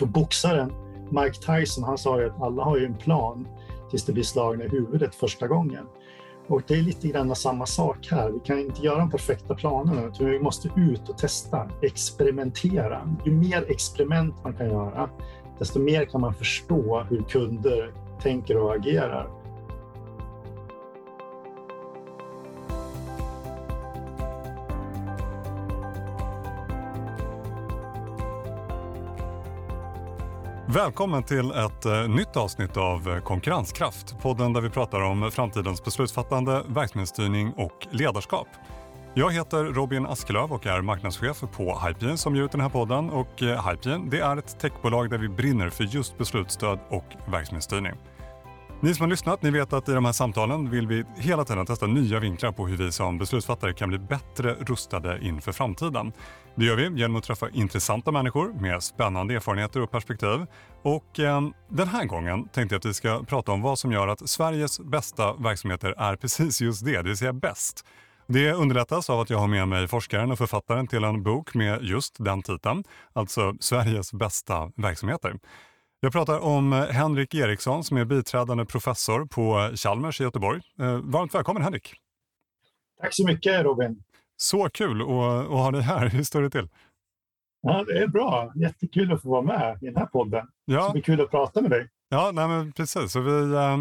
tror boxaren Mike Tyson, han sa ju att alla har ju en plan tills det blir slagna i huvudet första gången. Och det är lite grann samma sak här. Vi kan inte göra de perfekta planerna, utan vi måste ut och testa, experimentera. Ju mer experiment man kan göra, desto mer kan man förstå hur kunder tänker och agerar. Välkommen till ett eh, nytt avsnitt av eh, Konkurrenskraft. Podden där vi pratar om framtidens beslutsfattande, verksamhetsstyrning och ledarskap. Jag heter Robin Askelöv och är marknadschef på Hypegen som ger ut den här podden. Och eh, Hypegen det är ett techbolag där vi brinner för just beslutsstöd och verksamhetsstyrning. Ni som har lyssnat ni vet att i de här samtalen vill vi hela tiden testa nya vinklar på hur vi som beslutsfattare kan bli bättre rustade inför framtiden. Det gör vi genom att träffa intressanta människor med spännande erfarenheter och perspektiv. Och eh, den här gången tänkte jag att vi ska prata om vad som gör att Sveriges bästa verksamheter är precis just det, det vill säga bäst. Det underlättas av att jag har med mig forskaren och författaren till en bok med just den titeln, alltså Sveriges bästa verksamheter. Jag pratar om Henrik Eriksson som är biträdande professor på Chalmers i Göteborg. Eh, varmt välkommen Henrik! Tack så mycket Robin! Så kul att, att ha dig här. Hur står det till? Ja, det är bra. Jättekul att få vara med i den här podden. Ja. Det blir kul att prata med dig. Ja, nej men precis. Så vi, eh,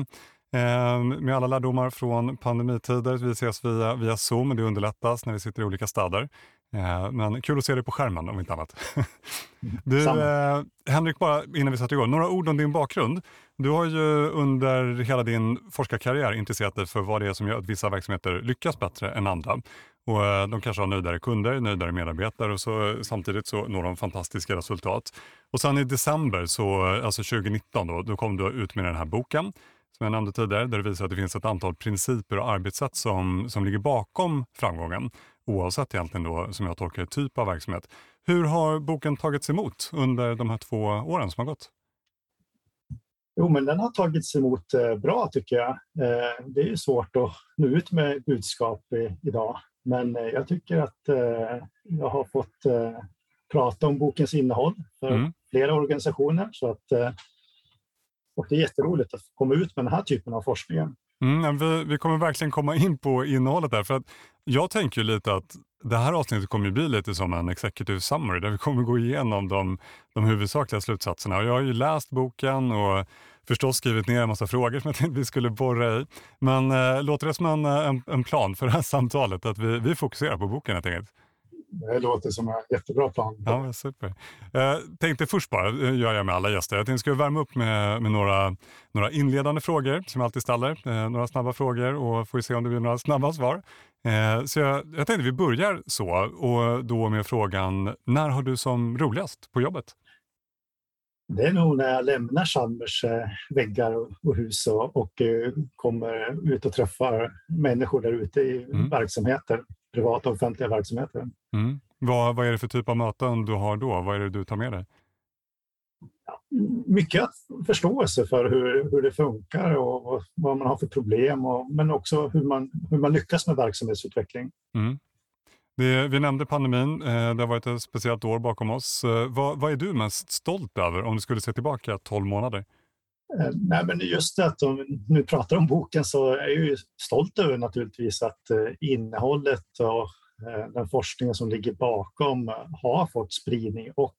eh, med alla lärdomar från pandemitider, vi ses via, via Zoom. Det underlättas när vi sitter i olika städer. Eh, men kul att se dig på skärmen om inte annat. Du, eh, Henrik, bara innan vi sätter igång, några ord om din bakgrund. Du har ju under hela din forskarkarriär intresserat dig för vad det är som gör att vissa verksamheter lyckas bättre än andra. Och eh, de kanske har nöjdare kunder, nöjdare medarbetare och så, samtidigt så når de fantastiska resultat. Och sen i december, så, alltså 2019, då, då kom du ut med den här boken som jag nämnde tidigare, där det visar att det finns ett antal principer och arbetssätt som, som ligger bakom framgången, oavsett egentligen då, som jag tolkar typ av verksamhet. Hur har boken tagits emot under de här två åren som har gått? Jo, men den har tagits emot eh, bra tycker jag. Eh, det är ju svårt att nå ut med budskap idag, men eh, jag tycker att jag har fått prata om bokens innehåll för mm. flera organisationer. Så att, och det är jätteroligt att komma ut med den här typen av forskning. Mm, vi, vi kommer verkligen komma in på innehållet där. För att jag tänker lite att det här avsnittet kommer bli lite som en executive summary där vi kommer gå igenom de, de huvudsakliga slutsatserna. Och jag har ju läst boken och förstås skrivit ner en massa frågor som jag tänkte vi skulle borra i. Men eh, låter det som en, eh, en, en, plan för det här samtalet, att vi, vi fokuserar på boken helt enkelt? Det låter som en jättebra plan. Ja, super. Eh, tänkte först bara, eh, gör jag med alla gäster, jag tänkte ska värma upp med, med några, några inledande frågor som jag alltid ställer. Eh, några snabba frågor och får vi se om det blir några snabba svar. Så jag, jag tänkte vi börjar så och då med frågan, när har du som roligast på jobbet? Det är nog när jag lämnar Chalmers väggar och hus och kommer ut och träffar människor där ute i mm. verksamheter privata och offentliga verksamheter. Mm. Vad, vad är det för typ av möten du har då? Vad är det du tar med dig? Ja, mycket förståelse för hur, hur det funkar och vad man har för problem, och, men också hur man, hur man lyckas med verksamhetsutveckling. Mm. Det, vi nämnde pandemin, eh, det har varit ett speciellt år bakom oss. Eh, vad, vad är du mest stolt över om du skulle se tillbaka 12 månader? Eh, nej, men just det att vi nu pratar om boken så är jag ju stolt över naturligtvis att eh, innehållet och eh, den forskningen som ligger bakom har fått spridning och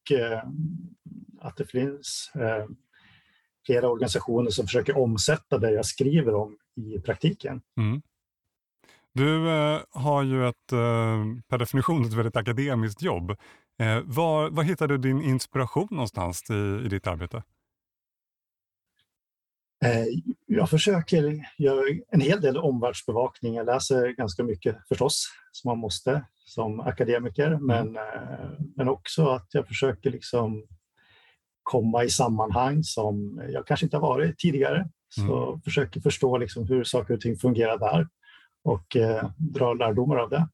att det finns flera organisationer som försöker omsätta det jag skriver om i praktiken. Mm. Du har ju ett, per definition ett väldigt akademiskt jobb. var, var hittar du din inspiration någonstans i, i ditt arbete? Eh, jag försöker göra en hel del omvärldsbevakning. Jag läser ganska mycket förstås, som man måste som akademiker, mm. men, eh, men också att jag försöker liksom komma i sammanhang som jag kanske inte har varit tidigare. Så mm. försöker förstå liksom hur saker och ting fungerar där och eh, dra lärdomar av det.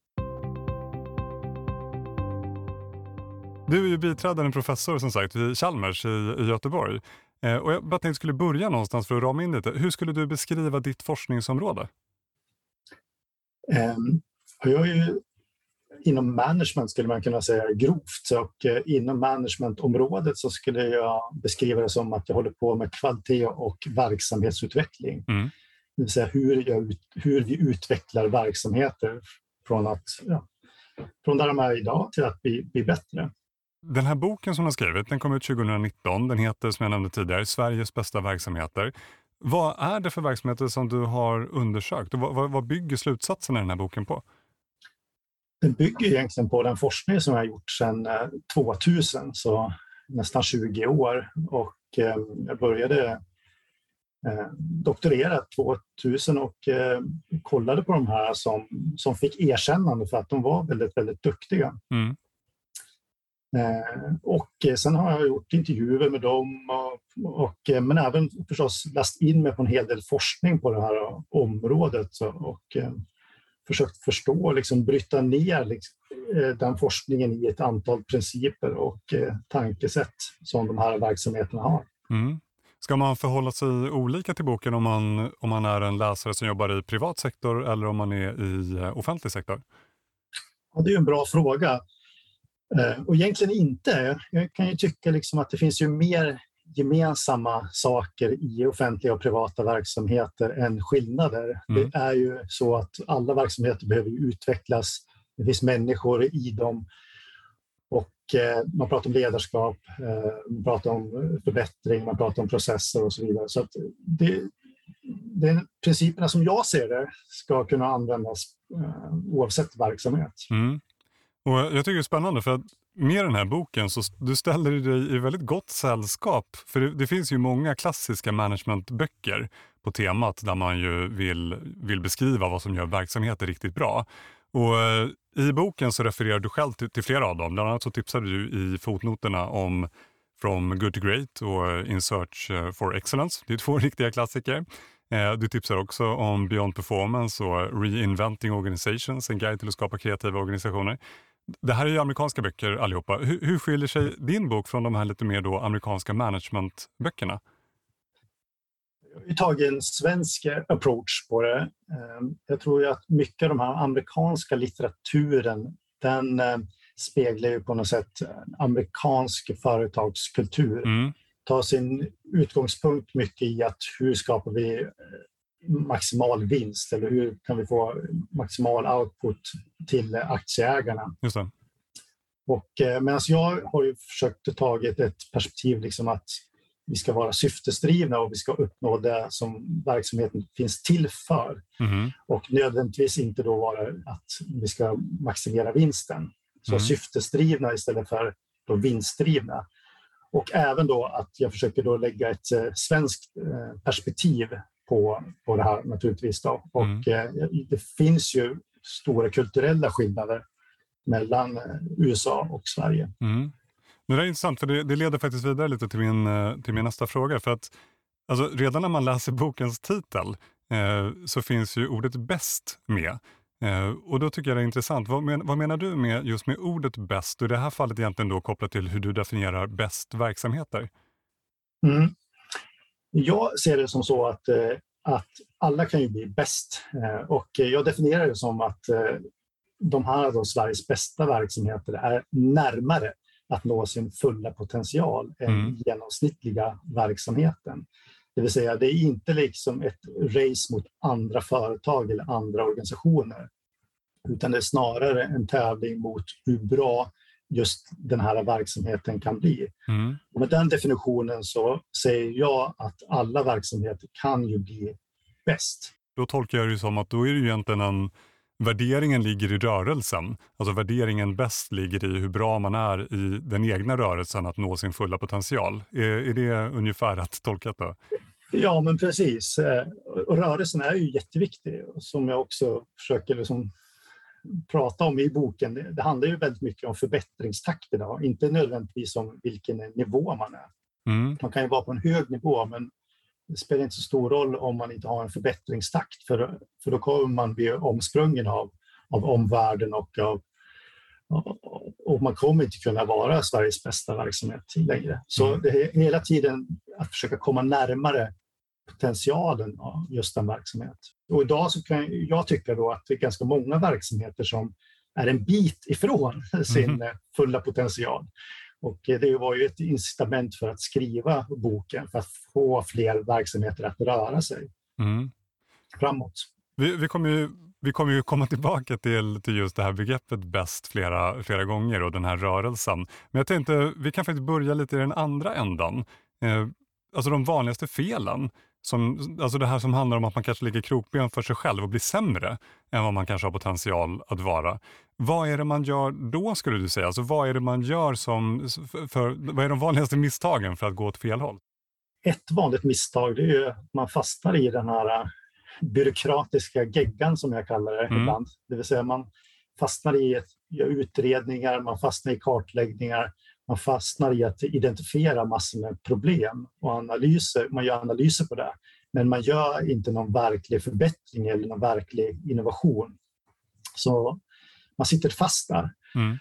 Du är ju biträdande professor som sagt vid Chalmers i, i Göteborg. Eh, och jag bara tänkte skulle börja någonstans för att rama in lite. Hur skulle du beskriva ditt forskningsområde? Um, jag är ju inom management skulle man kunna säga grovt. Och eh, inom managementområdet så skulle jag beskriva det som att jag håller på med kvalitet och verksamhetsutveckling. Mm. Det vill säga hur, jag, hur vi utvecklar verksamheter från, att, ja, från där de är idag till att bli, bli bättre. Den här boken som du har skrivit den kom ut 2019. Den heter som jag nämnde tidigare Sveriges bästa verksamheter. Vad är det för verksamheter som du har undersökt och vad, vad bygger slutsatsen i den här boken på? Den bygger egentligen på den forskning som jag har gjort sedan 2000, eh, så nästan 20 år. Och eh, jag började eh, doktorera 2000 och kollade på de här som, som fick erkännande för att de var väldigt, väldigt duktiga. Mm. Och sen har jag gjort intervjuer med dem, och, och, men även förstås läst in mig på en hel del forskning på det här området. Och försökt förstå, liksom bryta ner liksom, eh, den forskningen i ett antal principer och eh, tankesätt som de här verksamheterna har. Mm. Ska man förhålla sig olika till boken om man, om man är en läsare som jobbar i privat sektor eller om man är i eh, offentlig sektor? Ja, det är en bra fråga. Och egentligen inte. Jag kan ju tycka liksom att det finns ju mer gemensamma saker i offentliga och privata verksamheter än skillnader. Mm. Det är ju så att alla verksamheter behöver utvecklas. Det finns människor i dem. Och eh, man pratar om ledarskap, eh, man pratar om förbättring, man pratar om processer och så vidare. Så det, det principerna som jag ser det ska kunna användas eh, oavsett verksamhet. Mm. Och jag tycker det är spännande för att med den här boken så du ställer dig i väldigt gott sällskap. För det, det, finns ju många klassiska managementböcker på temat där man ju vill, vill beskriva vad som gör verksamheter riktigt bra. Och eh, I boken så refererar du själv till, till flera av dem. Bland annat så tipsade du i fotnoterna om From Good to Great och eh, In Search eh, for Excellence. Det är två riktiga klassiker. Du tipsar också om Beyond Performance och Reinventing Organizations, en guide till att skapa kreativa organisationer. Det här är ju amerikanska böcker allihopa. Hur, hur skiljer sig din bok från de här lite mer då amerikanska managementböckerna? Jag har tagit en svensk approach på det. Ehm, jag tror att mycket av den här amerikanska litteraturen den eh, speglar ju på något sätt amerikansk företagskultur. Mm. Tar sin utgångspunkt mycket i att hur skapar vi eh, maximal vinst eller hur kan vi få maximal output till aktieägarna. Just det. Och, eh, medan jag har ju försökt ta ett perspektiv liksom att vi ska vara syftesdrivna och vi ska uppnå det som verksamheten finns till för. Mm. Och nödvändigtvis inte då vara att vi ska maximera vinsten. Så mm. syftesdrivna istället för då vinstdrivna. Och även då att jag försöker då lägga ett eh, svenskt eh, perspektiv på, på det här naturligtvis. Då. Och mm. eh, det finns ju stora kulturella skillnader mellan eh, USA och Sverige. Mm. Det är intressant, för det, det, leder faktiskt vidare lite till min, eh, till min nästa fråga. För att, alltså, redan när man läser bokens titel eh, så finns ju ordet bäst med. Eh, och då tycker jag det är intressant. Vad, men, vad, menar du med just med ordet bäst? Och i det här fallet egentligen då kopplat till hur du definierar bäst verksamheter. Mm. Jag ser det som så att, eh, att alla kan ju bli bäst eh, och jag definierar det som att eh, de här då, Sveriges bästa verksamheter är närmare att nå sin fulla potential än mm. genomsnittliga verksamheten. Det vill säga, det är inte liksom ett race mot andra företag eller andra organisationer, utan det är snarare en tävling mot hur bra just den här verksamheten kan bli. Mm. Och med den definitionen så säger jag att alla verksamheter kan ju bli bäst. Då tolkar jag det som att då är det ju egentligen en värderingen ligger i rörelsen. Alltså värderingen bäst ligger i hur bra man är i den egna rörelsen att nå sin fulla potential. Är, är det ungefär rätt tolkat då? Ja, men precis. Eh, och rörelsen är ju jätteviktig, som jag också försöker liksom prata om i boken, det, handlar ju väldigt mycket om förbättringstakt idag, inte nödvändigtvis om vilken nivå man är. Mm. Man kan ju vara på en hög nivå, men det spelar inte så stor roll om man inte har en förbättringstakt, för, för då kommer man bli omsprungen av, av omvärlden och av och man kommer inte kunna vara Sveriges bästa verksamhet längre. Så mm. det är hela tiden att försöka komma närmare potentialen av just den verksamhet. Och idag så kan jag tycka då att det är ganska många verksamheter som är en bit ifrån sin mm. fulla potential. Och det var ju ett incitament för att skriva boken, för att få fler verksamheter att röra sig mm. framåt. Vi, vi kommer ju vi kommer ju komma tillbaka till, till just det här begreppet bäst flera, flera gånger och den här rörelsen. Men jag tänkte vi kan faktiskt börja lite i den andra ändan. Eh, alltså de vanligaste felen. Som, alltså det här som handlar om att man kanske lägger krokben för sig själv och blir sämre än vad man kanske har potential att vara. Vad är det man gör då skulle du säga? Alltså vad är det man gör som, för, vad är de vanligaste misstagen för att gå åt fel håll? Ett vanligt misstag det är ju att man fastnar i den här byråkratiska geggan som jag kallar det mm. ibland. Det vill säga man fastnar i att göra utredningar, man fastnar i kartläggningar, man fastnar i att identifiera massor med problem och analyser. Man gör analyser på det, men man gör inte någon verklig förbättring eller någon verklig innovation. Så man sitter fast där. Mm.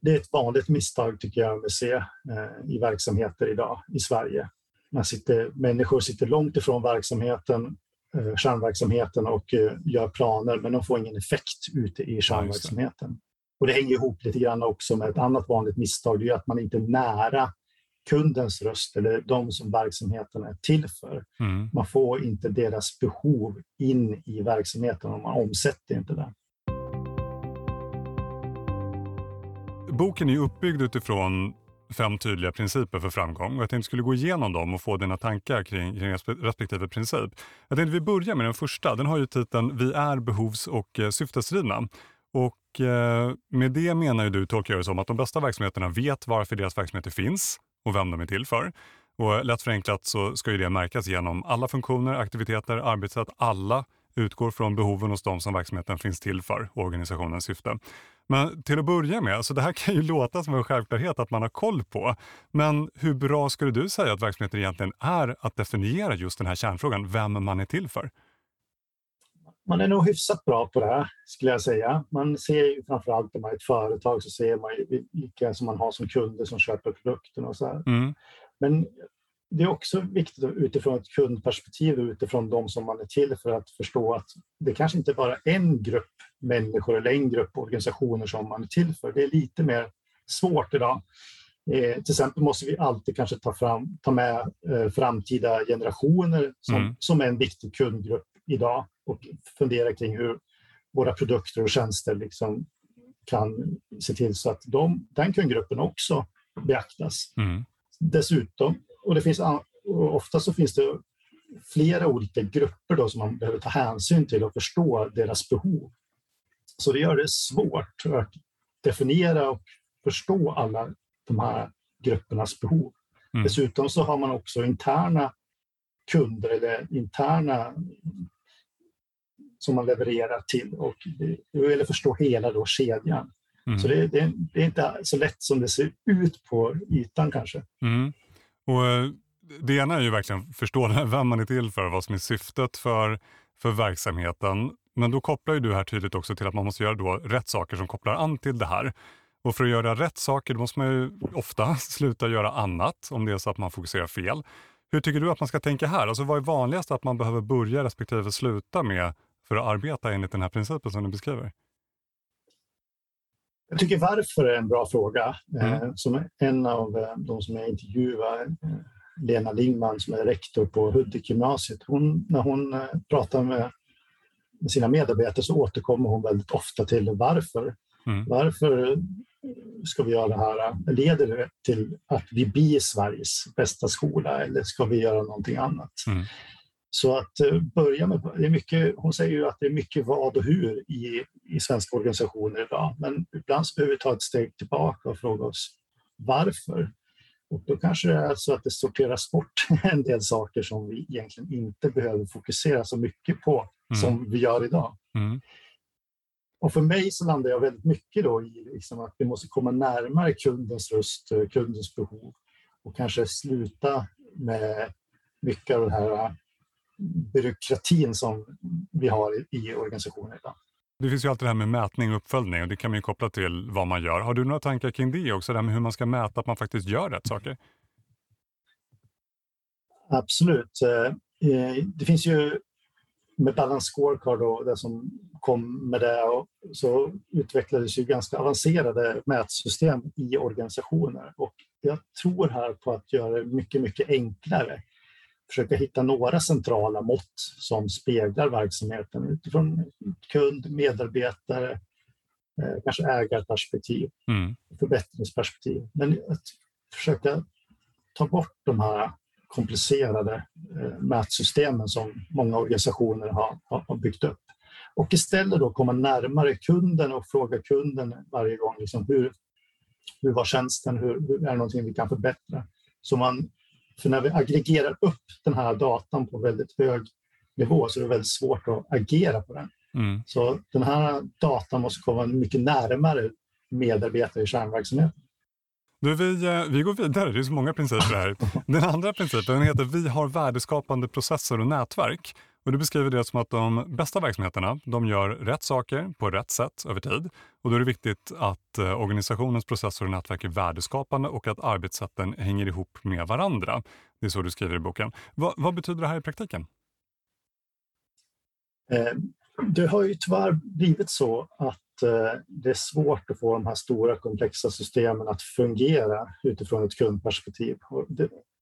Det är ett vanligt misstag tycker jag vi ser eh, i verksamheter idag i Sverige. Man sitter, människor sitter långt ifrån verksamheten Eh, kärnverksamheten och eh, gör planer, men de får ingen effekt ute i kärnverksamheten. Och det hänger ihop lite grann också med ett annat vanligt misstag, det är att man inte är nära kundens röst eller de som verksamheten är till för. Mm. Man får inte deras behov in i verksamheten och man omsätter inte det. Boken är uppbyggd utifrån fem tydliga principer för framgång och jag tänkte skulle gå igenom dem och få dina tankar kring, kring respektive princip. Jag tänkte vi börjar med den första. Den har ju titeln Vi är behovs och eh, syftesdrivna. Och eh, med det menar ju du, tolkar jag det som, att de bästa verksamheterna vet varför deras verksamheter finns och vem de är till för. Och eh, lätt förenklat så ska ju det märkas genom alla funktioner, aktiviteter, arbetssätt. Alla utgår från behoven hos de som verksamheten finns till för, organisationens syfte. Men till att börja med, så det här kan ju låta som en självklarhet att man har koll på. Men hur bra skulle du säga att verksamheten egentligen är att definiera just den här kärnfrågan, vem man är till för? Man är nog hyfsat bra på det här, skulle jag säga. Man ser ju framförallt om man är ett företag så ser man vilka som man har som kunder som köper produkten och så här. Mm. Men det är också viktigt utifrån ett kundperspektiv, utifrån de som man är till för att förstå att det kanske inte bara är en grupp människor eller en grupp organisationer som man är till för. Det är lite mer svårt idag. Eh, till exempel måste vi alltid kanske ta, fram, ta med eh, framtida generationer som, mm. som är en viktig kundgrupp idag och fundera kring hur våra produkter och tjänster liksom kan se till så att de, den kundgruppen också beaktas. Mm. Dessutom och det finns, och ofta så finns det flera olika grupper då som man behöver ta hänsyn till och förstå deras behov. Så det gör det svårt att definiera och förstå alla de här gruppernas behov. Mm. Dessutom så har man också interna kunder eller interna som man levererar till och att förstå hela då kedjan. Mm. Så det, det, det, är inte så lätt som det ser ut på ytan kanske. Mm. Och eh, det ena är ju verkligen att förstå vem man är till för, vad som är syftet för, för verksamheten. Men då kopplar ju du här tydligt också till att man måste göra då rätt saker som kopplar an till det här. Och för att göra rätt saker då måste man ju ofta sluta göra annat om det är så att man fokuserar fel. Hur tycker du att man ska tänka här? Alltså vad är vanligast att man behöver börja respektive sluta med för att arbeta enligt den här principen som du beskriver? Jag tycker varför är en bra fråga. Mm. Eh, som en av eh, de som jag intervjuade, eh, Lena Lingman som är rektor på Hudik-gymnasiet, hon, när hon pratar med sina medarbetare så återkommer hon väldigt ofta till varför. Mm. Varför ska vi göra det här? Leder det till att vi blir Sveriges bästa skola eller ska vi göra någonting annat? Mm. Så att eh, börja med, det är mycket, hon säger ju att det är mycket vad och hur i, i svenska organisationer idag, men ibland så behöver vi ta ett steg tillbaka och fråga oss varför. Och då kanske det är så att det sorteras bort en del saker som vi egentligen inte behöver fokusera så mycket på mm. som vi gör idag. Mm. Och för mig så landar jag väldigt mycket då i liksom att vi måste komma närmare kundens röst, eh, kundens behov och kanske sluta med mycket av det här byråkratin som vi har i organisationen idag. Det finns ju alltid det här med mätning och uppföljning och det kan man ju koppla till vad man gör. Har du några tankar kring det också, det här med hur man ska mäta att man faktiskt gör rätt saker? Absolut. Eh, det finns ju med Balance Scorecard och det som kom med det och så utvecklades ju ganska avancerade mätsystem i organisationer. Och jag tror här på att göra det mycket, mycket enklare. Försöka hitta några centrala mått som speglar verksamheten utifrån kund, medarbetare, eh, kanske ägarperspektiv, mm. förbättringsperspektiv. Men att försöka ta bort de här komplicerade eh, mätsystemen som många organisationer har, har byggt upp. Och istället då komma närmare kunden och fråga kunden varje gång liksom hur, hur var tjänsten, hur, hur är det någonting vi kan förbättra? Så man, för när vi aggregerar upp den här datan på väldigt hög nivå så är det väldigt svårt att agera på den. Mm. Så den här datan måste komma mycket närmare medarbetare i kärnverksamheten. Du, vi, eh, vi går vidare, det är så många principer här. Den andra principen heter Vi har värdeskapande processer och nätverk. Och du beskriver det som att de bästa verksamheterna de gör rätt saker på rätt sätt över tid. Och då är det viktigt att eh, organisationens processer och nätverk är värdeskapande och att arbetssätten hänger ihop med varandra. Det är så du skriver i boken. Va, vad betyder det här i praktiken? Eh, det har ju tyvärr blivit så att eh, det är svårt att få de här stora komplexa systemen att fungera utifrån ett kundperspektiv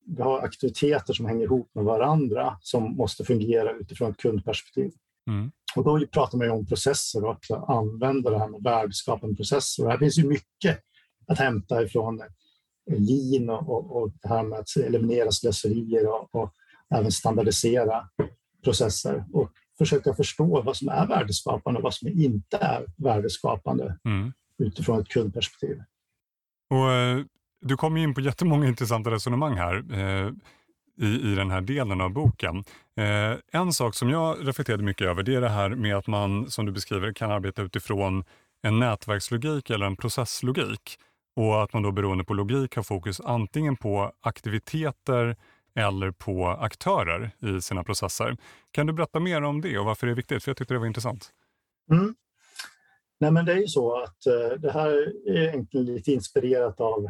vi har aktiviteter som hänger ihop med varandra som måste fungera utifrån ett kundperspektiv. Mm. Och då pratar man om processer och att använda det här med värdeskapande processer. Och här finns ju mycket att hämta ifrån lean och, och, och det här med att eliminera slöserier och, och även standardisera processer. Och försöka förstå vad som är värdeskapande och vad som inte är värdeskapande mm. utifrån ett kundperspektiv. Och, eh, du kommer in på jättemånga intressanta resonemang här eh, i, i den här delen av boken. Eh, en sak som jag reflekterade mycket över det är det här med att man, som du beskriver, kan arbeta utifrån en nätverkslogik eller en processlogik och att man då beroende på logik har fokus antingen på aktiviteter eller på aktörer i sina processer. Kan du berätta mer om det och varför det är viktigt? För jag tyckte det var intressant. Mm. Nej, men det är ju så att eh, det här är egentligen lite inspirerat av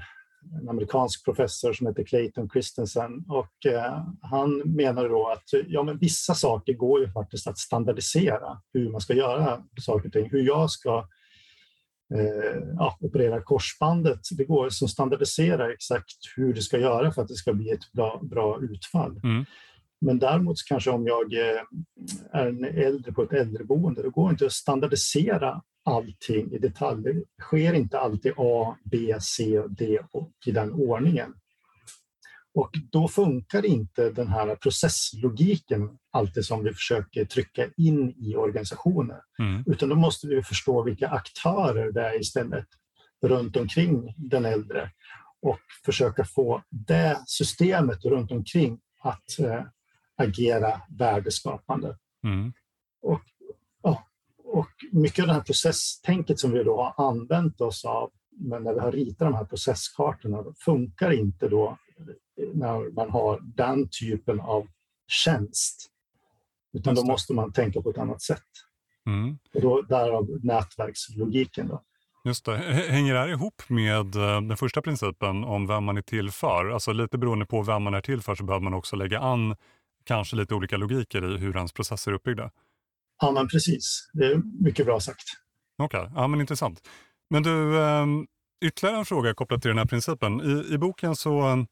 en amerikansk professor som heter Clayton Christensen och uh, han menar då att ja, men vissa saker går ju faktiskt att standardisera hur man ska göra saker och ting. Hur jag ska eh, ja, operera korsbandet. Det går att standardisera exakt hur det ska göra för att det ska bli ett bra, bra utfall. Mm. Men däremot kanske om jag eh, är en äldre på ett äldreboende, då går det inte att standardisera allting i detalj. Det sker inte alltid A, B, C, D och i den ordningen. Och då funkar inte den här processlogiken alltid som vi försöker trycka in i organisationer. Mm. Utan då måste vi förstå vilka aktörer det är istället runt omkring den äldre och försöka få det systemet runt omkring att äh, agera värdeskapande. Mm. Och, och mycket av det här processtänket som vi då har använt oss av men när vi har ritat de här processkartorna funkar inte då när man har den typen av tjänst. Utan då måste man tänka på ett annat sätt. Mm. Och då, därav nätverkslogiken. Då. Just det. Hänger det här ihop med eh, den första principen om vem man är till för? Alltså lite beroende på vem man är till för så behöver man också lägga an kanske lite olika logiker i hur ens processer är uppbyggda. Ja, men precis. Det är mycket bra sagt. Okej, okay. ja, men intressant. Men du, ehm, ytterligare en fråga kopplat till den här principen. I, i boken så ehm,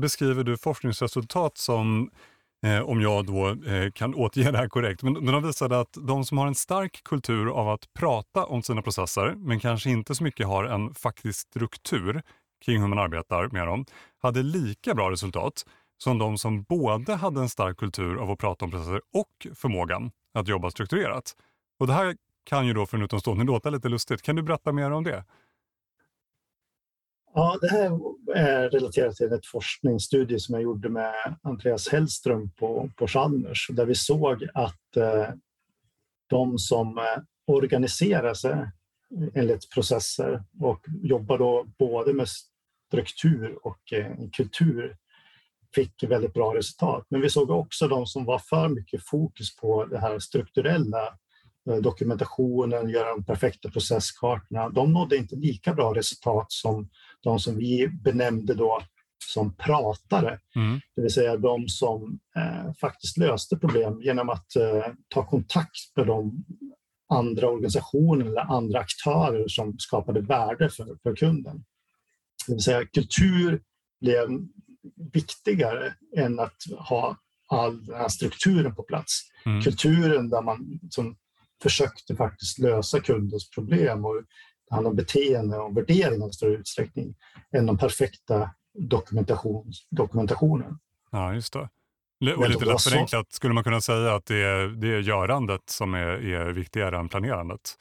beskriver du forskningsresultat som, eh, om jag då eh, kan återge det här korrekt, men, men de visade att de som har en stark kultur av att prata om sina processer, men kanske inte så mycket har en faktisk struktur kring hur man arbetar med dem, hade lika bra resultat som de som både hade en stark kultur av att prata om processer och förmågan att jobba strukturerat. Och Det här kan ju då för en utomstående låta lite lustigt. Kan du berätta mer om det? Ja, det här är relaterat till ett forskningsstudie som jag gjorde med Andreas Hellström på, på Chalmers där vi såg att eh, de som eh, organiserar sig enligt processer och jobbar då både med struktur och eh, kultur fick väldigt bra resultat. Men vi såg också de som var för mycket fokus på det här strukturella Eh, dokumentationen, göra de perfekta processkartorna. De nådde inte lika bra resultat som de som vi benämnde då som pratare. Mm. Det vill säga de som eh, faktiskt löste problem genom att eh, ta kontakt med de andra organisationer eller andra aktörer som skapade värde för, för kunden. Det vill säga kultur blev viktigare än att ha all den här strukturen på plats. Mm. Kulturen där man som försökte faktiskt lösa kundens problem och det handlar om beteende och värderingar i större utsträckning än den perfekta dokumentation, dokumentationen. Ja, just det. Och lite lätt förenklat skulle man kunna säga att det är, det är görandet som är, är viktigare än planerandet?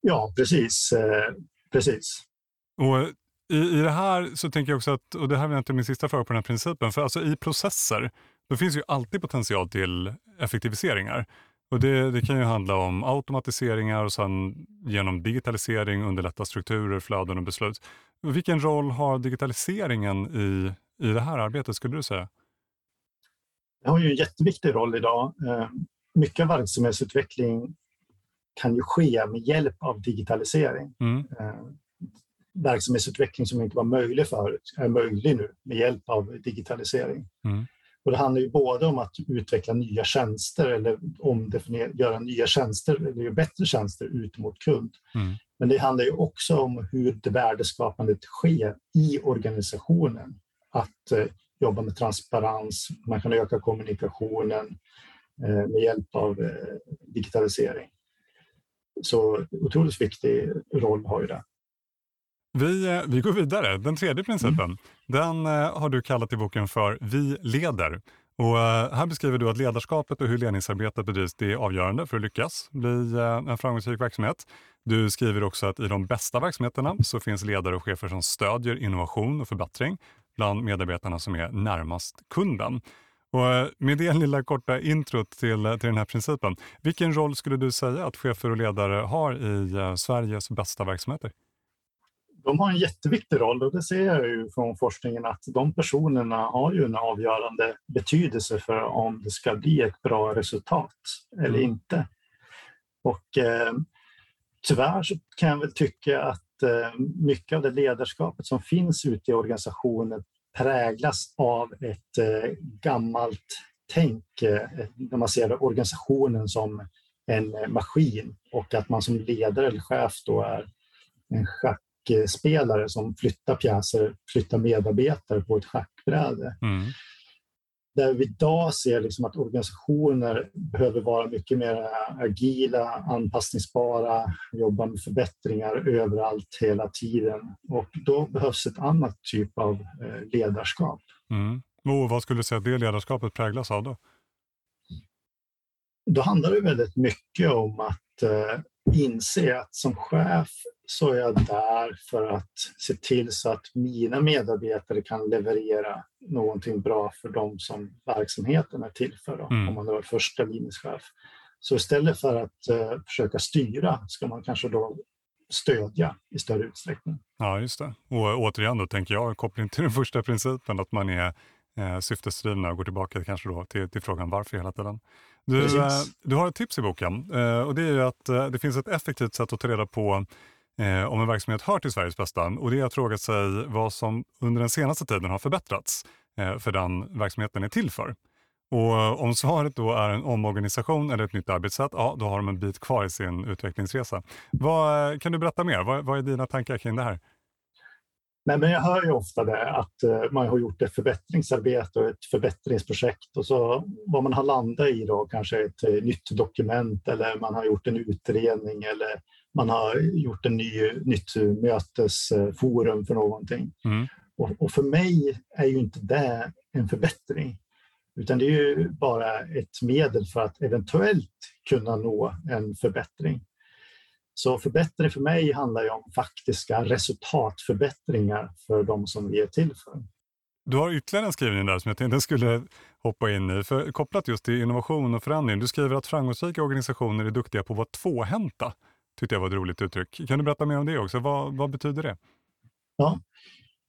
Ja, precis. Eh, precis. Och i, I det här så tänker jag också att, och det här är inte min sista fråga på den här principen, för alltså i processer, då finns ju alltid potential till effektiviseringar. Och det, det, kan ju handla om automatiseringar och sen genom digitalisering underlätta strukturer, flöden och beslut. Vilken roll har digitaliseringen i, i det här arbetet skulle du säga? Det har ju en jätteviktig roll idag. Eh, mycket av verksamhetsutveckling kan ju ske med hjälp av digitalisering. Mm. Verksamhetsutveckling som inte var möjlig förut är möjlig nu med hjälp av digitalisering. Mm. Och det handlar ju både om att utveckla nya tjänster eller omdefiniera, göra nya tjänster eller bättre tjänster ut mot kund. Mm. Men det handlar ju också om hur det värdeskapandet sker i organisationen. Att eh, jobba med transparens, man kan öka kommunikationen eh, med hjälp av eh, digitalisering. Så otroligt viktig roll har ju det. Vi, eh, vi går vidare. Den tredje principen, mm. den eh, har du kallat i boken för Vi leder. Och eh, här beskriver du att ledarskapet och hur ledningsarbetet bedrivs det är avgörande för att lyckas bli en framgångsrik verksamhet. Du skriver också att i de bästa verksamheterna så finns ledare och chefer som stödjer innovation och förbättring bland medarbetarna som är närmast kunden. Och med det lilla korta introt till, till den här principen, vilken roll skulle du säga att chefer och ledare har i Sveriges bästa verksamheter? De har en jätteviktig roll och det ser jag ju från forskningen att de personerna har ju en avgörande betydelse för om det ska bli ett bra resultat eller mm. inte. Och eh, tyvärr så kan jag väl tycka att eh, mycket av det ledarskapet som finns ute i organisationen präglas av ett eh, gammalt tänk eh, när man ser organisationen som en maskin och att man som ledare eller chef då är en schack schackspelare som flyttar pjäser, flyttar medarbetare på ett schackbräde. Mm. Där vi idag ser liksom att organisationer behöver vara mycket mer agila, anpassningsbara, jobba med förbättringar överallt hela tiden. Och då behövs ett annat typ av eh, ledarskap. Mm. Och vad skulle du säga att det ledarskapet präglas av då? Då handlar det väldigt mycket om att eh, inse att som chef så är jag där för att se till så att mina medarbetare kan leverera någonting bra för dem som verksamheten är till för, då, mm. om man är första linjeschef. Så istället för att uh, försöka styra ska man kanske då stödja i större utsträckning. Ja, just det. Och återigen då tänker jag, koppling till den första principen, att man är eh, syftesdrivna och går tillbaka kanske då till, till frågan varför hela tiden. Du, eh, du har ett tips i boken eh, och det är att eh, det finns ett effektivt sätt att ta reda på eh, om en verksamhet hör till Sveriges bästa och det är att fråga sig vad som under den senaste tiden har förbättrats eh, för den verksamheten är till för. Och om svaret då är en omorganisation eller ett nytt arbetssätt, ja då har de en bit kvar i sin utvecklingsresa. Vad, eh, kan du berätta mer? Vad, vad är dina tankar kring det här? Nej, men jag hör ju ofta det att eh, man har gjort ett förbättringsarbete och ett förbättringsprojekt och så vad man har landat i då kanske ett eh, nytt dokument eller man har gjort en utredning eller man har gjort en ny, nytt mötesforum för någonting. Mm. Och, och, för mig är ju inte det en förbättring, utan det är ju bara ett medel för att eventuellt kunna nå en förbättring. Så förbättring för mig handlar ju om faktiska resultatförbättringar för de som vi är till för. Du har ytterligare en skrivning där som jag tänkte skulle hoppa in i. För kopplat just till innovation och förändring. Du skriver att framgångsrika organisationer är duktiga på att vara tvåhänta tyckte jag var ett roligt uttryck. Kan du berätta mer om det också? Vad, vad betyder det? Ja,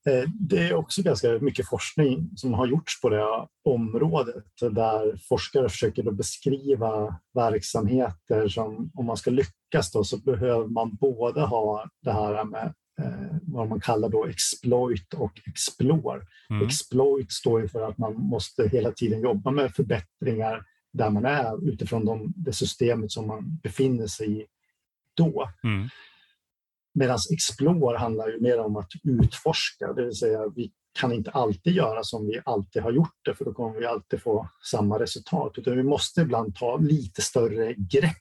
eh, det är också ganska mycket forskning som har gjorts på det området där forskare försöker beskriva verksamheter som om man ska lyckas då, så behöver man både ha det här med eh, vad man kallar då exploit och explore. Mm. Exploit står ju för att man måste hela tiden jobba med förbättringar där man är utifrån de, det systemet som man befinner sig i då. Mm. Medan explore handlar ju mer om att utforska, det vill säga vi kan inte alltid göra som vi alltid har gjort det för då kommer vi alltid få samma resultat. Utan vi måste ibland ta lite större grepp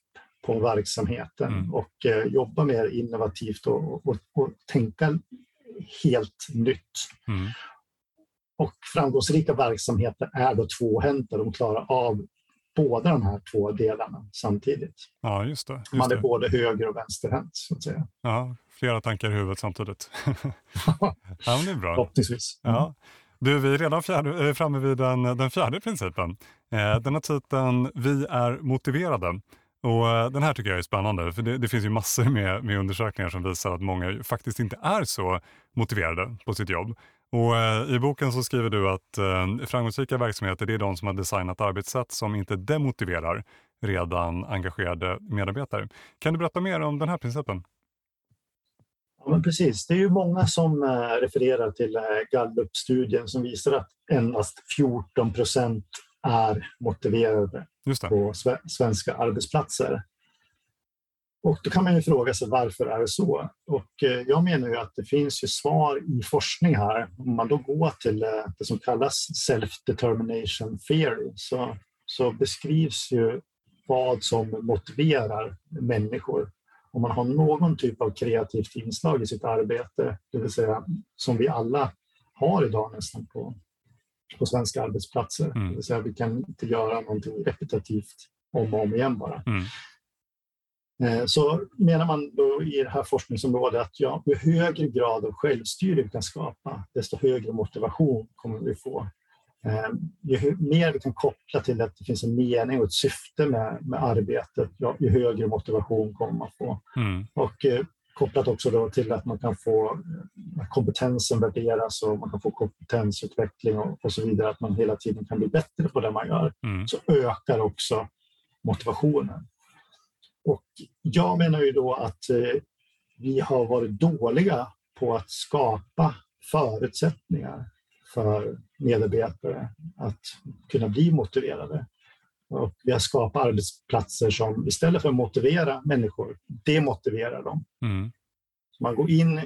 på verksamheten mm. och eh, jobba mer innovativt och, och, och tänka helt nytt. Mm. Och framgångsrika verksamheter är då tvåhänta, de klarar av båda de här två delarna samtidigt. Ja, just det. Just Man är det. både höger och vänsterhänt, så att säga. Ja, flera tankar i huvudet samtidigt. ja, men det är bra. Förhoppningsvis. Mm. Ja. Du, vi är redan fjärde, eh, framme vid den, den fjärde principen. Eh, den har titeln Vi är motiverade. Och eh, den här tycker jag är spännande, för det, det, finns ju massor med, med undersökningar som visar att många faktiskt inte är så motiverade på sitt jobb. Och eh, I boken så skriver du att eh, framgångsrika verksamheter är de som har designat arbetssätt som inte demotiverar redan engagerade medarbetare. Kan du berätta mer om den här principen? Ja, men precis. Det är ju många som eh, refererar till Gallup-studien som visar att endast 14 procent är motiverade på svenska arbetsplatser. Och då kan man ju fråga sig varför är det så? Och eh, jag menar ju att det finns ju svar i forskning här. Om man då går till eh, det som kallas self-determination theory så, så beskrivs ju vad som motiverar människor. Om man har någon typ av kreativt inslag i sitt arbete, det vill säga som vi alla har idag nästan på, på svenska arbetsplatser. Mm. Det vill säga vi kan inte göra någonting repetitivt om och om igen bara. Mm. Eh, så menar man då i det här forskningsområdet att ja, ju högre grad av självstyre vi kan skapa, desto högre motivation kommer vi få. Eh, ju mer vi kan koppla till att det finns en mening och ett syfte med, med arbetet, ja, ju högre motivation kommer man få. Mm. Och eh, kopplat också då till att man kan få kompetensen värderas och man kan få kompetensutveckling och, och så vidare, att man hela tiden kan bli bättre på det man gör, mm. så ökar också motivationen. Och jag menar ju då att eh, vi har varit dåliga på att skapa förutsättningar för medarbetare att kunna bli motiverade. Och vi har skapat arbetsplatser som istället för att motivera människor, demotiverar dem. Mm. Man går in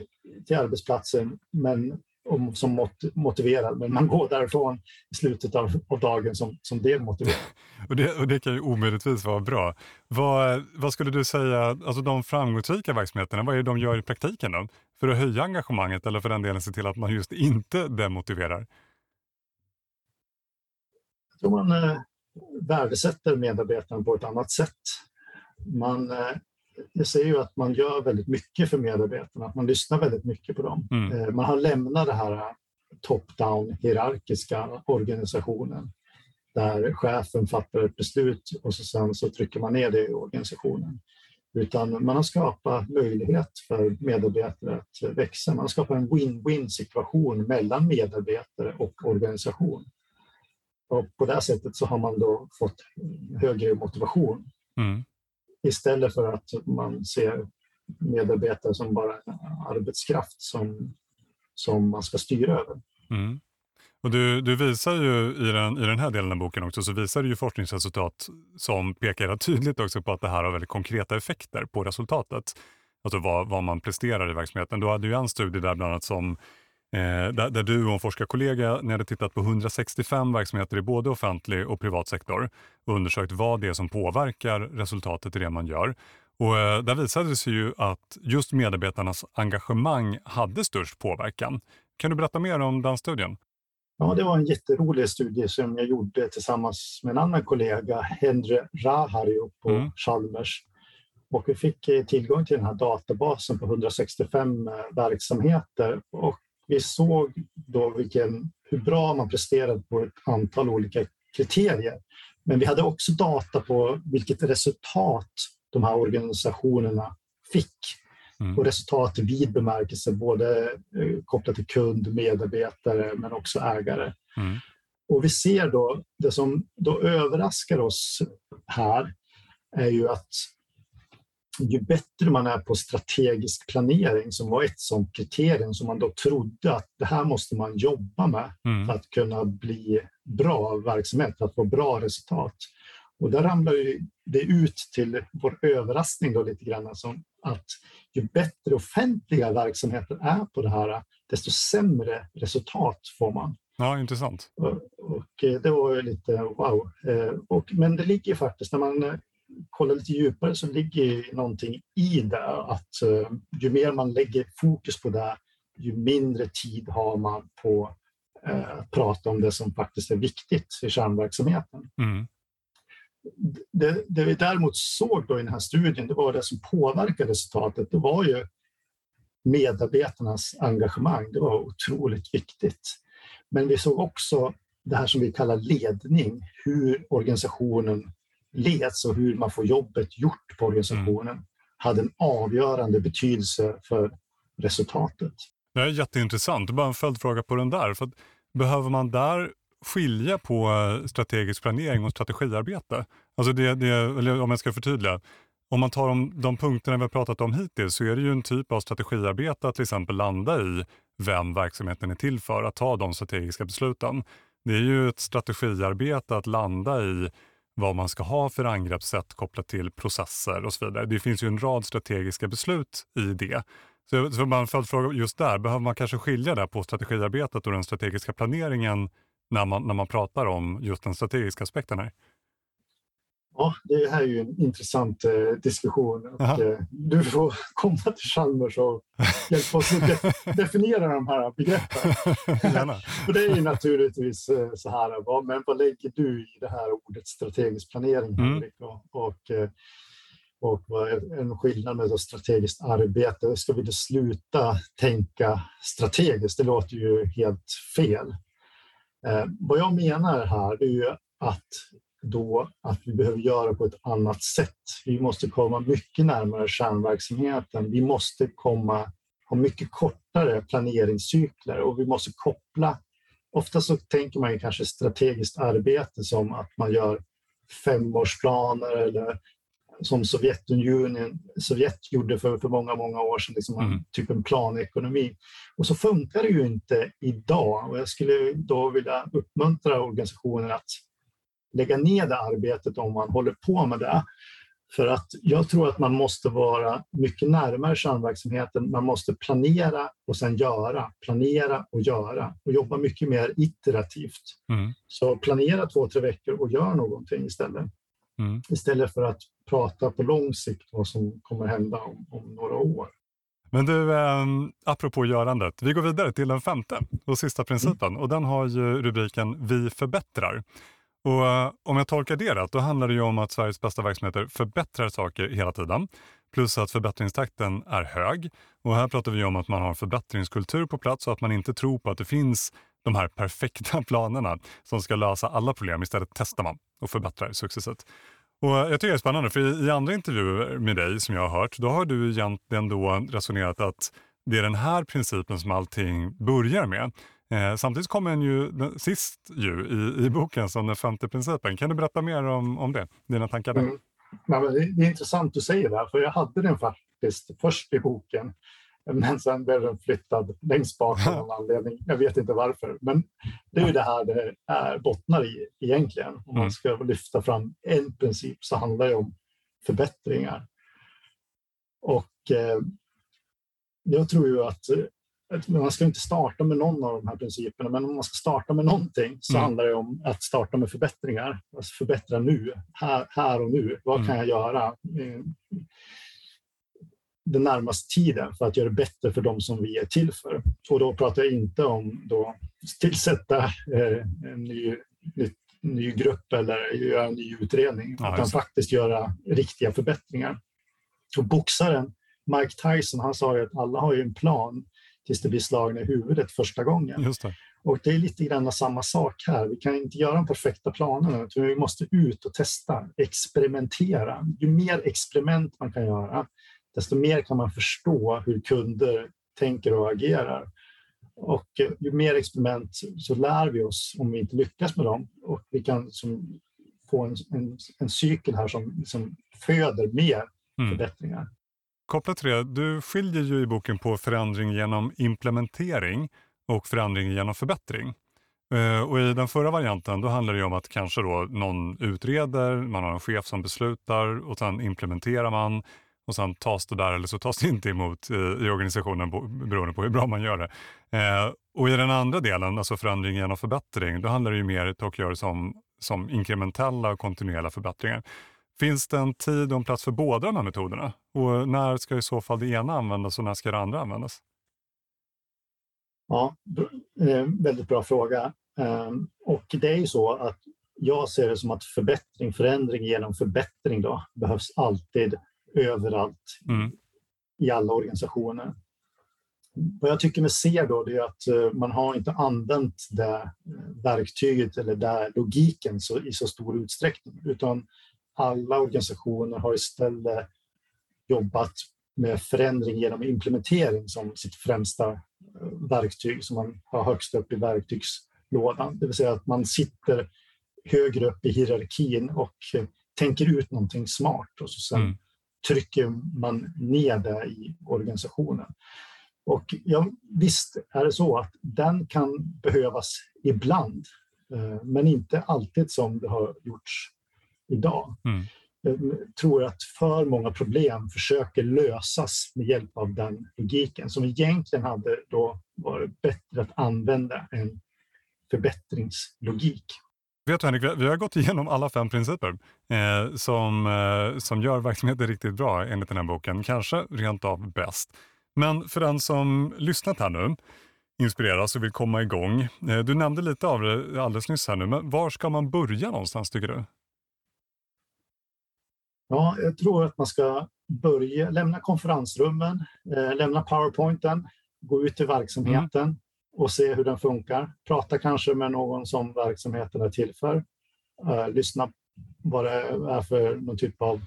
till arbetsplatsen men som motiverad, men man går därifrån i slutet av, av dagen som, som demotiverad. och, det, och det kan ju omöjligtvis vara bra. Vad, vad skulle du säga, alltså de framgångsrika verksamheterna, vad är det de gör i praktiken då? För att höja engagemanget eller för den delen se till att man just inte demotiverar? Jag tror man eh, värdesätter medarbetarna på ett annat sätt. Man eh, jag ser ju att man gör väldigt mycket för medarbetarna, att man lyssnar väldigt mycket på dem. Mm. Eh, man har lämnat det här top-down hierarkiska organisationen där chefen fattar ett beslut och så sen så trycker man ner det i organisationen. Utan man har skapat möjlighet för medarbetare att växa. Man har skapat en win-win situation mellan medarbetare och organisation. Och på det sättet så har man då fått högre motivation. Mm istället för att man ser medarbetare som bara arbetskraft som, som man ska styra över. Mm. Och du, du visar ju i den, i den här delen av boken också, så visar du ju forskningsresultat som pekar tydligt också på att det här har väldigt konkreta effekter på resultatet. Alltså vad, vad man presterar i verksamheten. Du hade ju en studie där bland annat som Eh, där, där, du och en forskarkollega ni hade tittat på 165 verksamheter i både offentlig och privat sektor och undersökt vad det är som påverkar resultatet i det man gör. Och, eh, där visade det sig ju att just medarbetarnas engagemang hade störst påverkan. Kan du berätta mer om den studien? Ja, det var en jätterolig studie som jag gjorde tillsammans med en annan kollega, Henry Rahario på mm. Chalmers. Och vi fick eh, tillgång till den här databasen på 165 verksamheter och vi såg då vilken, hur bra man presterade på ett antal olika kriterier. Men vi hade också data på vilket resultat de här organisationerna fick. Mm. Och resultat i vid bemärkelse, både eh, kopplat till kund, medarbetare men också ägare. Mm. Och vi ser då, det som då överraskar oss här är ju att ju bättre man är på strategisk planering, som var ett sådant kriterium som man då trodde att det här måste man jobba med mm. för att kunna bli bra verksamhet, för att få bra resultat. Och där ramlar det ut till vår överraskning då lite grann, som att ju bättre offentliga verksamheter är på det här, desto sämre resultat får man. Ja, intressant. Och, och eh, det var lite wow. Eh, och, men det ligger faktiskt, när man eh, kollar lite djupare så ligger någonting i det att ju mer man lägger fokus på det, ju mindre tid har man på att prata om det som faktiskt är viktigt i kärnverksamheten. Mm. Det, det, vi däremot såg då i den här studien, det var det som påverkade resultatet. Det var ju medarbetarnas engagemang. Det var otroligt viktigt. Men vi såg också det här som vi kallar ledning, hur organisationen leds och hur man får jobbet gjort på organisationen mm. hade en avgörande betydelse för resultatet. Det är jätteintressant. Bara en följdfråga på den där. För behöver man där skilja på eh, strategisk planering och strategiarbete? Alltså det, det, eller om jag ska förtydliga. Om man tar de, de punkterna vi har pratat om hittills så är det ju en typ av strategiarbete att till exempel landa i vem verksamheten är till för, att ta de strategiska besluten. Det är ju ett strategiarbete att landa i vad man ska ha för angreppssätt kopplat till processer och så vidare. Det finns ju en rad strategiska beslut i det. Så, så bara en följdfråga just där, behöver man kanske skilja där på strategiarbetet och den strategiska planeringen när man, när man pratar om just den strategiska aspekten här? Ja, det här är ju en intressant eh, diskussion. Och, eh, du får komma till Chalmers och hjälpa oss att de definiera de här begreppen. För det är ju naturligtvis eh, så här, vad, men vad lägger du i det här ordet strategisk planering, mm. Och, och, eh, och vad är en skillnad med strategiskt arbete? Ska vi då sluta tänka strategiskt? Det låter ju helt fel. Eh, vad jag menar här är ju att då att vi behöver göra på ett annat sätt. Vi måste komma mycket närmare kärnverksamheten. Vi måste komma, ha mycket kortare planeringscykler och vi måste koppla. Ofta så tänker man ju kanske strategiskt arbete som att man gör femårsplaner eller som Sovjetunionen, Sovjet gjorde för, för många, många år sedan, liksom mm. typ en planekonomi. Och så funkar det ju inte idag och jag skulle då vilja uppmuntra organisationer att lägga ner det arbetet om man håller på med det. För att jag tror att man måste vara mycket närmare kärnverksamheten. Man måste planera och sen göra, planera och göra och jobba mycket mer iterativt. Mm. Så planera två, tre veckor och gör någonting istället. Mm. Istället för att prata på lång sikt vad som kommer hända om, om några år. Men du, eh, apropå görandet, vi går vidare till den femte och sista principen mm. och den har ju rubriken Vi förbättrar. Och eh, om jag tolkar det rätt, då handlar det ju om att Sveriges bästa verksamheter förbättrar saker hela tiden. Plus att förbättringstakten är hög. Och här pratar vi om att man har en förbättringskultur på plats och att man inte tror på att det finns de här perfekta planerna som ska lösa alla problem. Istället testar man och förbättrar successivt. Och jag tycker det är spännande, för i andra intervjuer med dig som jag har hört, då har du egentligen då resonerat att det är den här principen som allting börjar med. Eh, samtidigt kommer den ju sist ju, i, i boken som den femte principen. Kan du berätta mer om, om det, dina tankar där? Mm. Ja, det, det, är intressant du säger det, för jag hade den faktiskt först i boken. Men sen blev den flyttad längst bak av någon anledning. Jag vet inte varför. Men det är ju det här det är, bottnar i egentligen. Om man mm. ska lyfta fram en princip så handlar det om förbättringar. Och eh, jag tror ju att man ska inte starta med någon av de här principerna, men om man ska starta med någonting så mm. handlar det om att starta med förbättringar. Alltså förbättra nu, här, här och nu. Vad mm. kan jag göra eh, den närmaste tiden för att göra det bättre för de som vi är till för? Och då pratar jag inte om då tillsätta eh, en ny, ny, ny grupp eller göra en ny utredning, ja, utan faktiskt göra riktiga förbättringar. Och boxaren Mike Tyson han sa ju att alla har ju en plan tills det blir slagna i huvudet första gången. Det. Och det är lite grann samma sak här. Vi kan inte göra de perfekta planerna, utan vi måste ut och testa, experimentera. Ju mer experiment man kan göra, desto mer kan man förstå hur kunder tänker och agerar. Och eh, ju mer experiment så lär vi oss om vi inte lyckas med dem och vi kan som, få en, en, en cykel här som, som föder mer mm. förbättringar. Kopplat till det, du skiljer ju i boken på förändring genom implementering och förändring genom förbättring. Eh, och I den förra varianten då handlar det om att kanske då någon utreder, man har en chef som beslutar och sen implementerar man och sen tas det där eller så tas det inte emot i, i organisationen beroende på hur bra man gör det. Eh, och i den andra delen, alltså förändring genom förbättring, då handlar det ju mer Tokyo som, som inkrementella och kontinuerliga förbättringar. Finns det en tid och en plats för båda de här metoderna? Och när ska i så fall det ena användas och när ska det andra användas? Ja, eh, väldigt bra fråga. Ehm, och det är ju så att jag ser det som att förbättring, förändring genom förbättring då, behövs alltid överallt mm. i alla organisationer. Vad jag tycker mig se då det är att eh, man har inte använt det eh, verktyget eller den logiken så, i så stor utsträckning utan alla organisationer har istället jobbat med förändring genom implementering som sitt främsta eh, verktyg som man har högst upp i verktygslådan. Det vill säga att man sitter högre upp i hierarkin och tänker ut någonting smart och så sen mm trycker man ner det i organisationen. Och ja, visst är det så att den kan behövas ibland, eh, men inte alltid som det har gjorts idag. Mm. Jag tror att för många problem försöker lösas med hjälp av den logiken som egentligen hade då varit bättre att använda en förbättringslogik. Vet du Henrik, vi har gått igenom alla fem principer eh, som, eh, som gör verksamheten riktigt bra enligt den här boken. Kanske rent av bäst. Men för den som lyssnat här nu, inspireras och vill komma igång. Eh, du nämnde lite av det alldeles nyss här nu, men var ska man börja någonstans tycker du? Ja, jag tror att man ska börja lämna konferensrummen, eh, lämna powerpointen, gå ut i verksamheten, mm och se hur den funkar. Prata kanske med någon som verksamheten är till för. Uh, lyssna vad det är för någon typ av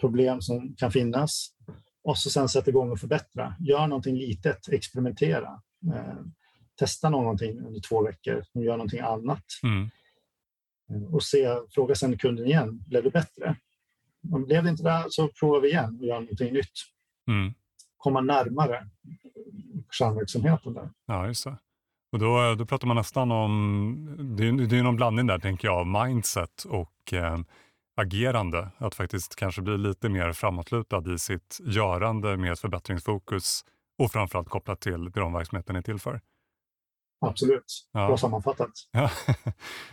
problem som kan finnas och så sen sätta igång och förbättra. Gör någonting litet, experimentera. Uh, testa någonting under två veckor och gör någonting annat. Mm. Och se, fråga sen kunden igen, blev det bättre? Om blev det inte det så provar vi igen och gör någonting nytt. Mm. Komma närmare kärnverksamheten där. Ja, just det. Och då, då pratar man nästan om, det är, det är någon blandning där tänker jag, mindset och eh, agerande. Att faktiskt kanske bli lite mer framåtlutad i sitt görande med ett förbättringsfokus och framförallt kopplat till det de verksamheten är till för. Absolut, ja. bra sammanfattat. Ja.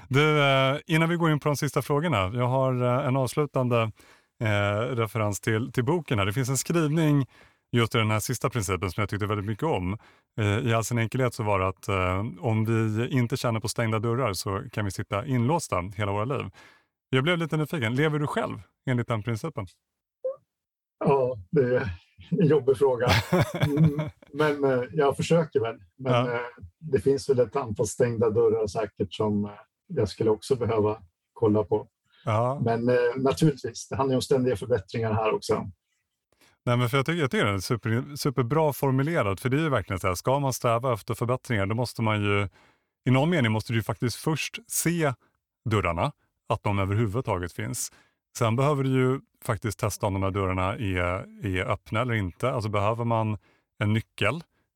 Du, eh, innan vi går in på de sista frågorna, jag har eh, en avslutande eh, referens till, till boken. Här. Det finns en skrivning just den här sista principen som jag tyckte väldigt mycket om. Eh, I all sin enkelhet så var det att eh, om vi inte känner på stängda dörrar så kan vi sitta inlåsta hela våra liv. Jag blev lite nyfiken, lever du själv enligt den principen? Ja, det är en jobbig fråga. Mm, men eh, jag försöker väl. Men ja. det finns väl ett antal stängda dörrar säkert som jag skulle också behöva kolla på. Ja. Men naturligtvis, det handlar om ständiga förbättringar här också. Nej, men för jag, tycker, jag tycker den är super, superbra formulerad. För det är ju verkligen så här, ska man sträva efter förbättringar, då måste man ju, i någon mening måste du faktiskt först se dörrarna, att de överhuvudtaget finns. Sen behöver du ju faktiskt testa om de här dörrarna är, är öppna eller inte. Alltså behöver man en nyckel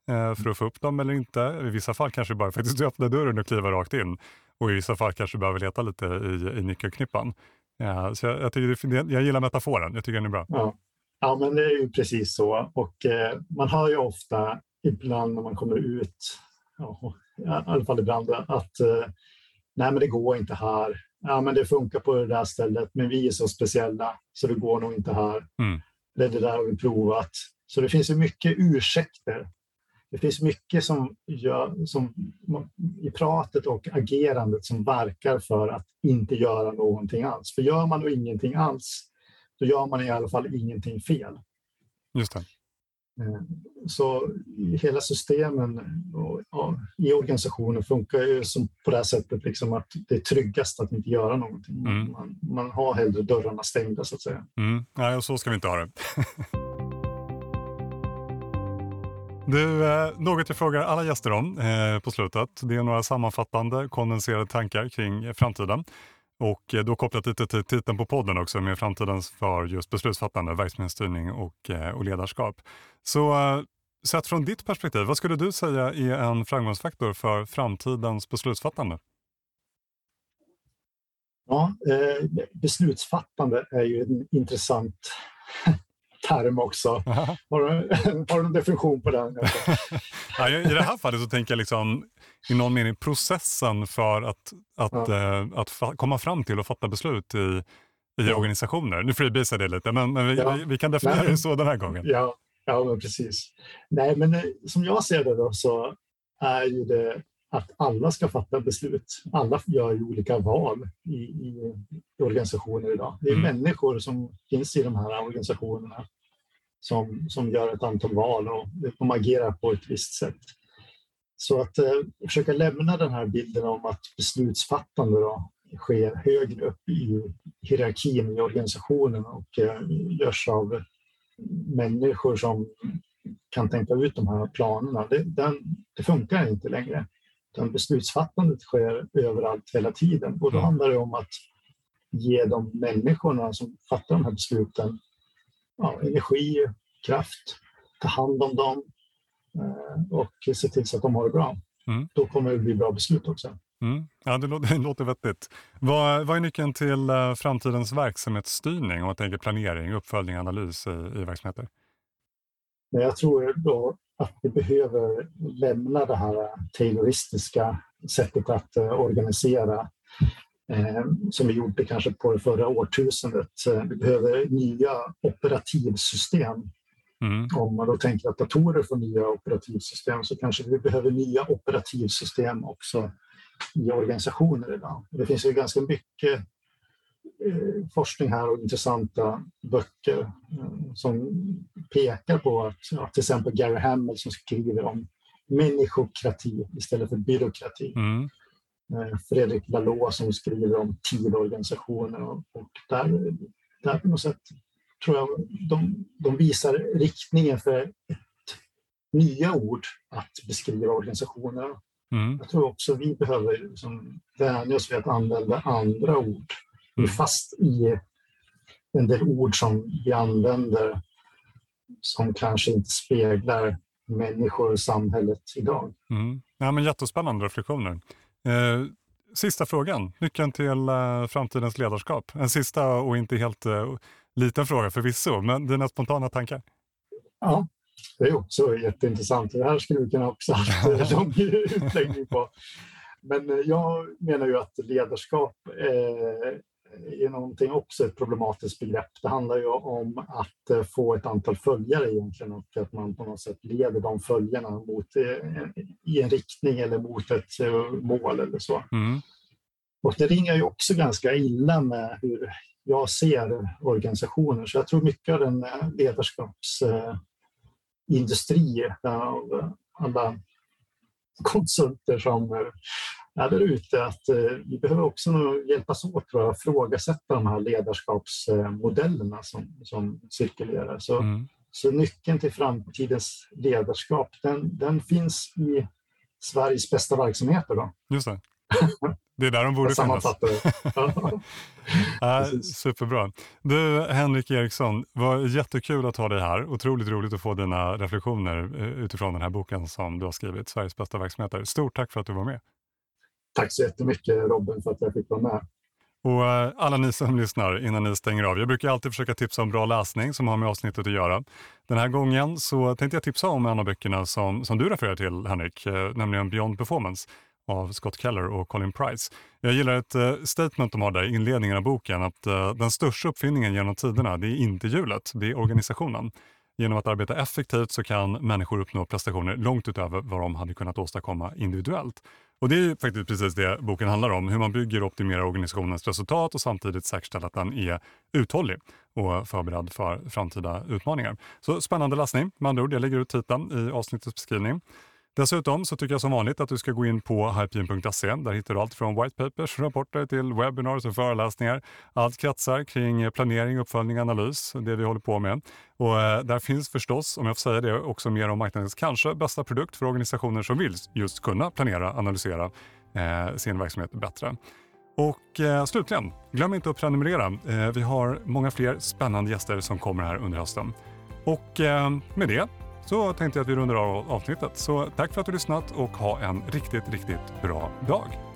eh, för att få upp dem eller inte? I vissa fall kanske bara faktiskt öppna dörren och kliva rakt in. Och i vissa fall kanske behöver leta lite i, i nyckelknippan. Ja, så jag, jag, tycker, jag gillar metaforen, jag tycker den är bra. Ja. Ja, men det är ju precis så. Och eh, man hör ju ofta ibland när man kommer ut, ja, i alla fall ibland, att eh, nej, men det går inte här. Ja, men det funkar på det där stället, men vi är så speciella så det går nog inte här. Mm. Det, det där har vi provat. Så det finns ju mycket ursäkter. Det finns mycket som, gör, som i pratet och agerandet som verkar för att inte göra någonting alls. För gör man då ingenting alls då gör man i alla fall ingenting fel. Just det. Eh, så hela systemen i organisationen funkar ju som på det här sättet liksom att det är tryggast att inte göra någonting. Mm. Man, man, har hellre dörrarna stängda så att säga. Mm. Nej, och så ska vi inte ha det. Du, eh, något jag frågar alla gäster om eh, på slutet. Det är några sammanfattande kondenserade tankar kring framtiden. Och eh, då kopplat lite till titeln på podden också med framtiden för just beslutsfattande, verksamhetsstyrning och, eh, och ledarskap. Så eh, sett från ditt perspektiv, vad skulle du säga är en framgångsfaktor för framtidens beslutsfattande? Ja, beslutsfattande är ju en intressant term också. Har du, har du en definition på den? ja, I det här fallet så tänker jag liksom, i någon mening processen för att, att, ja. eh, att komma fram till och fatta beslut i, i ja. organisationer. Nu freebasar det lite, men, men vi, ja. vi, kan definiera det så den här gången. Ja, ja men precis. Nej, men eh, som jag ser det då så är ju det att alla ska fatta beslut. Alla gör ju olika val i, i, i organisationer idag. Det är mm. människor som finns i de här organisationerna som, som gör ett antal val och de agerar på ett visst sätt. Så att eh, försöka lämna den här bilden om att beslutsfattande då sker högre upp i hierarkin i organisationen och eh, görs av människor som kan tänka ut de här planerna. Det, den, det funkar inte längre. Utan beslutsfattandet sker överallt hela tiden och då mm. handlar det om att ge de människorna som fattar de här besluten ja, energi, kraft, ta hand om dem eh, och se till så att de har det bra. Mm. Då kommer det bli bra beslut också. Mm. Ja, det låter, det låter vettigt. Vad, vad är nyckeln till uh, framtidens verksamhetsstyrning om man tänker planering, uppföljning, analys i, i verksamheter? Jag tror då att vi behöver lämna det här tayloristiska sättet att uh, organisera eh, som vi gjorde kanske på det förra årtusendet. Vi behöver nya operativsystem. Mm. Om man då tänker att datorer får nya operativsystem så kanske vi behöver nya operativsystem också i organisationer idag. Det finns ju ganska mycket eh, forskning här och intressanta böcker eh, som pekar på att ja, till exempel Gary Hamel som skriver om människokrati istället för byråkrati. Mm. Eh, Fredrik Laloux som skriver om TIL-organisationer och, och där, där på något sätt tror jag de, de visar riktningen för ett nya ord att beskriva organisationer. Mm. Jag tror också vi behöver liksom vänja oss vid att använda andra ord. Mm. fast i en del ord som vi använder som kanske inte speglar människor och samhället idag. Mm. Ja, men jättespännande reflektioner. Eh, sista frågan, nyckeln till eh, framtidens ledarskap. En sista och inte helt eh, liten fråga förvisso, men dina spontana tankar? Ja, det är också jätteintressant. Det här skulle vi kunna också ha en lång utläggning på. Men eh, jag menar ju att ledarskap eh, är någonting också ett problematiskt begrepp. Det handlar ju om att eh, få ett antal följare egentligen och att man på något sätt leder de följarna mot, eh, i en riktning eller mot ett mål eller så. Mm. Och det ringer ju också ganska illa med hur jag ser organisationer. Så jag tror mycket av den ledarskapsindustri av alla konsulter som är där ute att eh, vi behöver också hjälpas åt för att frågasätta de här ledarskapsmodellerna som, som cirkulerar. Så, mm. så nyckeln till framtidens ledarskap den, den finns i Sveriges bästa verksamheter. Då. Just det. Det är där de borde finnas. ja, superbra. Du, Henrik Eriksson, var jättekul att ha dig här. Otroligt roligt att få dina reflektioner eh, utifrån den här boken som du har skrivit, Sveriges bästa verksamheter. Stort tack för att du var med. Tack så jättemycket Robin för att jag fick vara med. Och eh, alla ni som lyssnar innan ni stänger av. Jag brukar alltid försöka tipsa om bra läsning som har med avsnittet att göra. Den här gången så tänkte jag tipsa om en av böckerna som, som du refererar till Henrik, eh, nämligen Beyond Performance av Scott Keller och Colin Price. Jag gillar ett eh, statement de har där i inledningen av boken att den största uppfinningen genom tiderna, det är inte hjulet, det är organisationen. Genom att arbeta effektivt så kan människor uppnå prestationer långt utöver vad de hade kunnat åstadkomma individuellt. Och Det är faktiskt precis det boken handlar om, hur man bygger och optimerar organisationens resultat och samtidigt säkerställer att den är uthållig och förberedd för framtida utmaningar. Så spännande läsning. Med andra ord, jag lägger ut titeln i avsnittets beskrivning. Dessutom så tycker jag som vanligt att du ska gå in på hypegen.se. Där hittar du allt från white papers, rapporter till webinars och föreläsningar. Allt kretsar kring planering, uppföljning, analys, det vi håller på med. Och eh, där finns förstås, om jag får säga det, också mer om marknadens kanske bästa produkt för organisationer som vill just kunna planera, analysera eh, sin verksamhet bättre. Och eh, slutligen, glöm inte att prenumerera. Eh, vi har många fler spännande gäster som kommer här under hösten. Och eh, med det så tänkte jag att vi rundar av avsnittet. Så tack för att du lyssnat och ha en riktigt, riktigt bra dag.